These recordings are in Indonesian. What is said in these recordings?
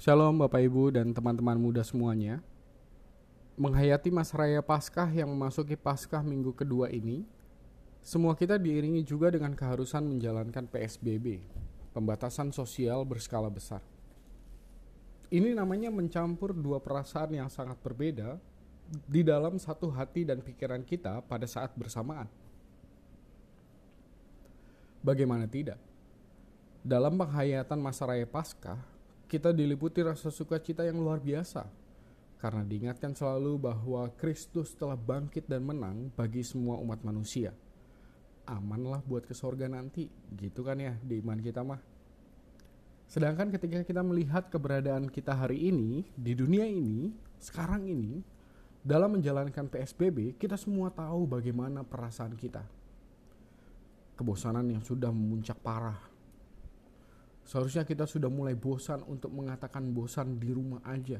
Shalom Bapak Ibu dan teman-teman muda semuanya. Menghayati Mas Raya Paskah yang memasuki Paskah minggu kedua ini, semua kita diiringi juga dengan keharusan menjalankan PSBB, pembatasan sosial berskala besar. Ini namanya mencampur dua perasaan yang sangat berbeda di dalam satu hati dan pikiran kita pada saat bersamaan. Bagaimana tidak? Dalam penghayatan masa raya Paskah, kita diliputi rasa sukacita yang luar biasa karena diingatkan selalu bahwa Kristus telah bangkit dan menang bagi semua umat manusia. Amanlah buat ke sorga nanti, gitu kan ya di iman kita mah. Sedangkan ketika kita melihat keberadaan kita hari ini, di dunia ini, sekarang ini, dalam menjalankan PSBB, kita semua tahu bagaimana perasaan kita. Kebosanan yang sudah memuncak parah. Seharusnya kita sudah mulai bosan untuk mengatakan bosan di rumah aja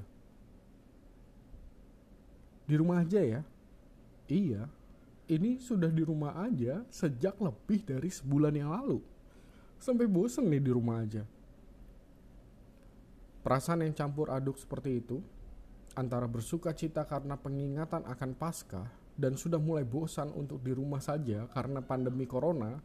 di rumah aja ya? Iya, ini sudah di rumah aja sejak lebih dari sebulan yang lalu. Sampai bosen nih di rumah aja. Perasaan yang campur aduk seperti itu, antara bersuka cita karena pengingatan akan pasca dan sudah mulai bosan untuk di rumah saja karena pandemi corona,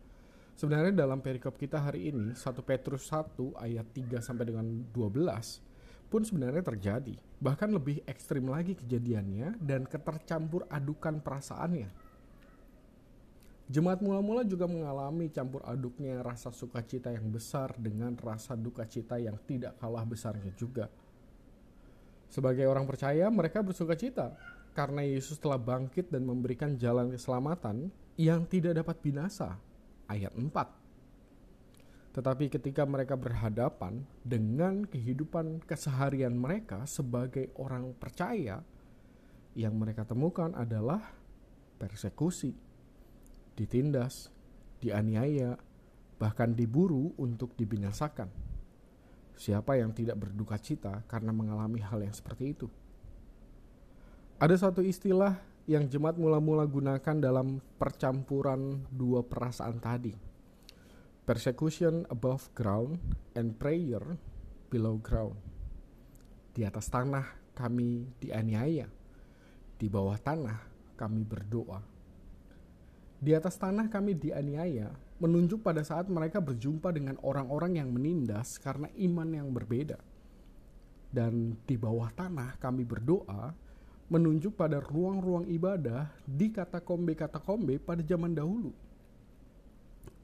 sebenarnya dalam perikop kita hari ini, 1 Petrus 1 ayat 3 sampai dengan 12, pun sebenarnya terjadi. Bahkan lebih ekstrim lagi kejadiannya dan ketercampur adukan perasaannya. Jemaat mula-mula juga mengalami campur aduknya rasa sukacita yang besar dengan rasa duka cita yang tidak kalah besarnya juga. Sebagai orang percaya, mereka bersukacita karena Yesus telah bangkit dan memberikan jalan keselamatan yang tidak dapat binasa. Ayat 4 tetapi ketika mereka berhadapan dengan kehidupan keseharian mereka sebagai orang percaya, yang mereka temukan adalah persekusi, ditindas, dianiaya, bahkan diburu untuk dibinasakan. Siapa yang tidak berduka cita karena mengalami hal yang seperti itu? Ada satu istilah yang jemaat mula-mula gunakan dalam percampuran dua perasaan tadi Persecution above ground and prayer below ground. Di atas tanah kami dianiaya, di bawah tanah kami berdoa. Di atas tanah kami dianiaya, menunjuk pada saat mereka berjumpa dengan orang-orang yang menindas karena iman yang berbeda. Dan di bawah tanah kami berdoa, menunjuk pada ruang-ruang ibadah di katakombe-katakombe pada zaman dahulu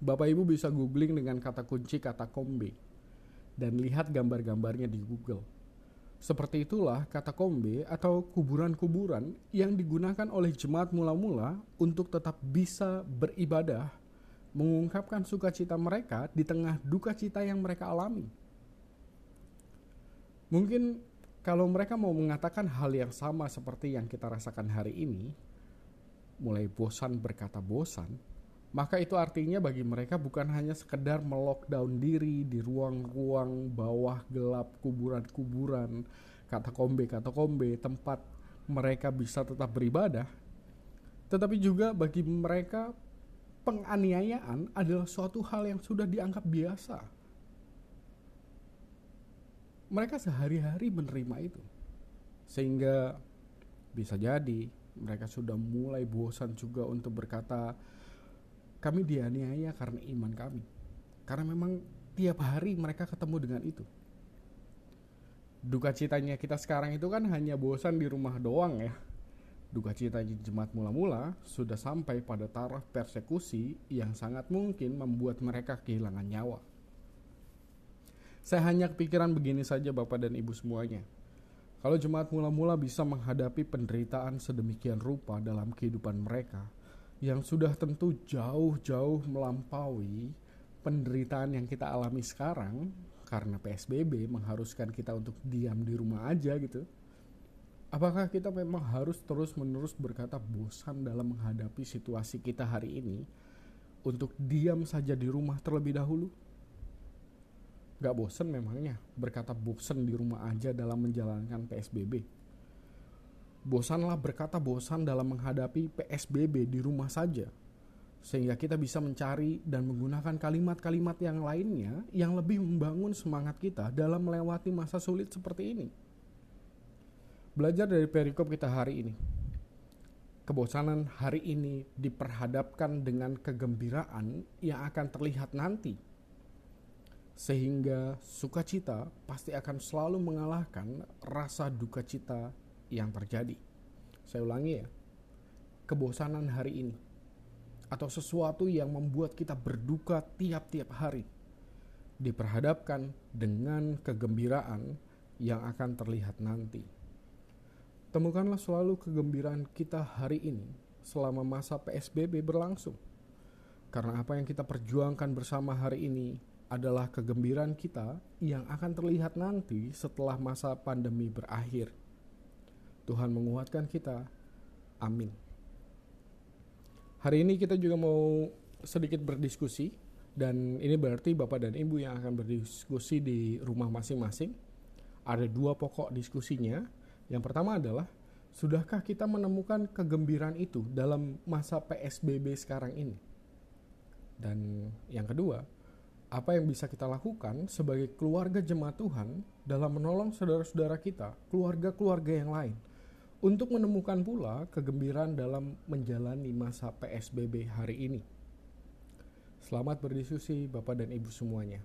Bapak Ibu bisa googling dengan kata kunci kata kombe dan lihat gambar-gambarnya di Google. Seperti itulah kata kombe atau kuburan-kuburan yang digunakan oleh jemaat mula-mula untuk tetap bisa beribadah, mengungkapkan sukacita mereka di tengah duka cita yang mereka alami. Mungkin kalau mereka mau mengatakan hal yang sama seperti yang kita rasakan hari ini, mulai bosan berkata bosan, maka itu artinya bagi mereka bukan hanya sekedar melockdown diri di ruang-ruang bawah gelap kuburan-kuburan kata kombe kata kombe tempat mereka bisa tetap beribadah tetapi juga bagi mereka penganiayaan adalah suatu hal yang sudah dianggap biasa mereka sehari-hari menerima itu sehingga bisa jadi mereka sudah mulai bosan juga untuk berkata kami dianiaya karena iman kami. Karena memang tiap hari mereka ketemu dengan itu. Duka citanya kita sekarang itu kan hanya bosan di rumah doang ya. Duka citanya jemaat mula-mula sudah sampai pada taraf persekusi yang sangat mungkin membuat mereka kehilangan nyawa. Saya hanya kepikiran begini saja Bapak dan Ibu semuanya. Kalau jemaat mula-mula bisa menghadapi penderitaan sedemikian rupa dalam kehidupan mereka, yang sudah tentu jauh-jauh melampaui penderitaan yang kita alami sekarang karena PSBB mengharuskan kita untuk diam di rumah aja gitu. Apakah kita memang harus terus-menerus berkata bosan dalam menghadapi situasi kita hari ini untuk diam saja di rumah terlebih dahulu? Gak bosan memangnya berkata bosan di rumah aja dalam menjalankan PSBB? Bosanlah berkata bosan dalam menghadapi PSBB di rumah saja. sehingga kita bisa mencari dan menggunakan kalimat-kalimat yang lainnya yang lebih membangun semangat kita dalam melewati masa sulit seperti ini. Belajar dari perikop kita hari ini. Kebosanan hari ini diperhadapkan dengan kegembiraan yang akan terlihat nanti. Sehingga sukacita pasti akan selalu mengalahkan rasa duka cita yang terjadi. Saya ulangi ya. Kebosanan hari ini atau sesuatu yang membuat kita berduka tiap-tiap hari diperhadapkan dengan kegembiraan yang akan terlihat nanti. Temukanlah selalu kegembiraan kita hari ini selama masa PSBB berlangsung. Karena apa yang kita perjuangkan bersama hari ini adalah kegembiraan kita yang akan terlihat nanti setelah masa pandemi berakhir. Tuhan menguatkan kita. Amin. Hari ini kita juga mau sedikit berdiskusi dan ini berarti Bapak dan Ibu yang akan berdiskusi di rumah masing-masing. Ada dua pokok diskusinya. Yang pertama adalah sudahkah kita menemukan kegembiraan itu dalam masa PSBB sekarang ini? Dan yang kedua, apa yang bisa kita lakukan sebagai keluarga jemaat Tuhan dalam menolong saudara-saudara kita, keluarga-keluarga yang lain untuk menemukan pula kegembiraan dalam menjalani masa PSBB hari ini. Selamat berdiskusi Bapak dan Ibu semuanya.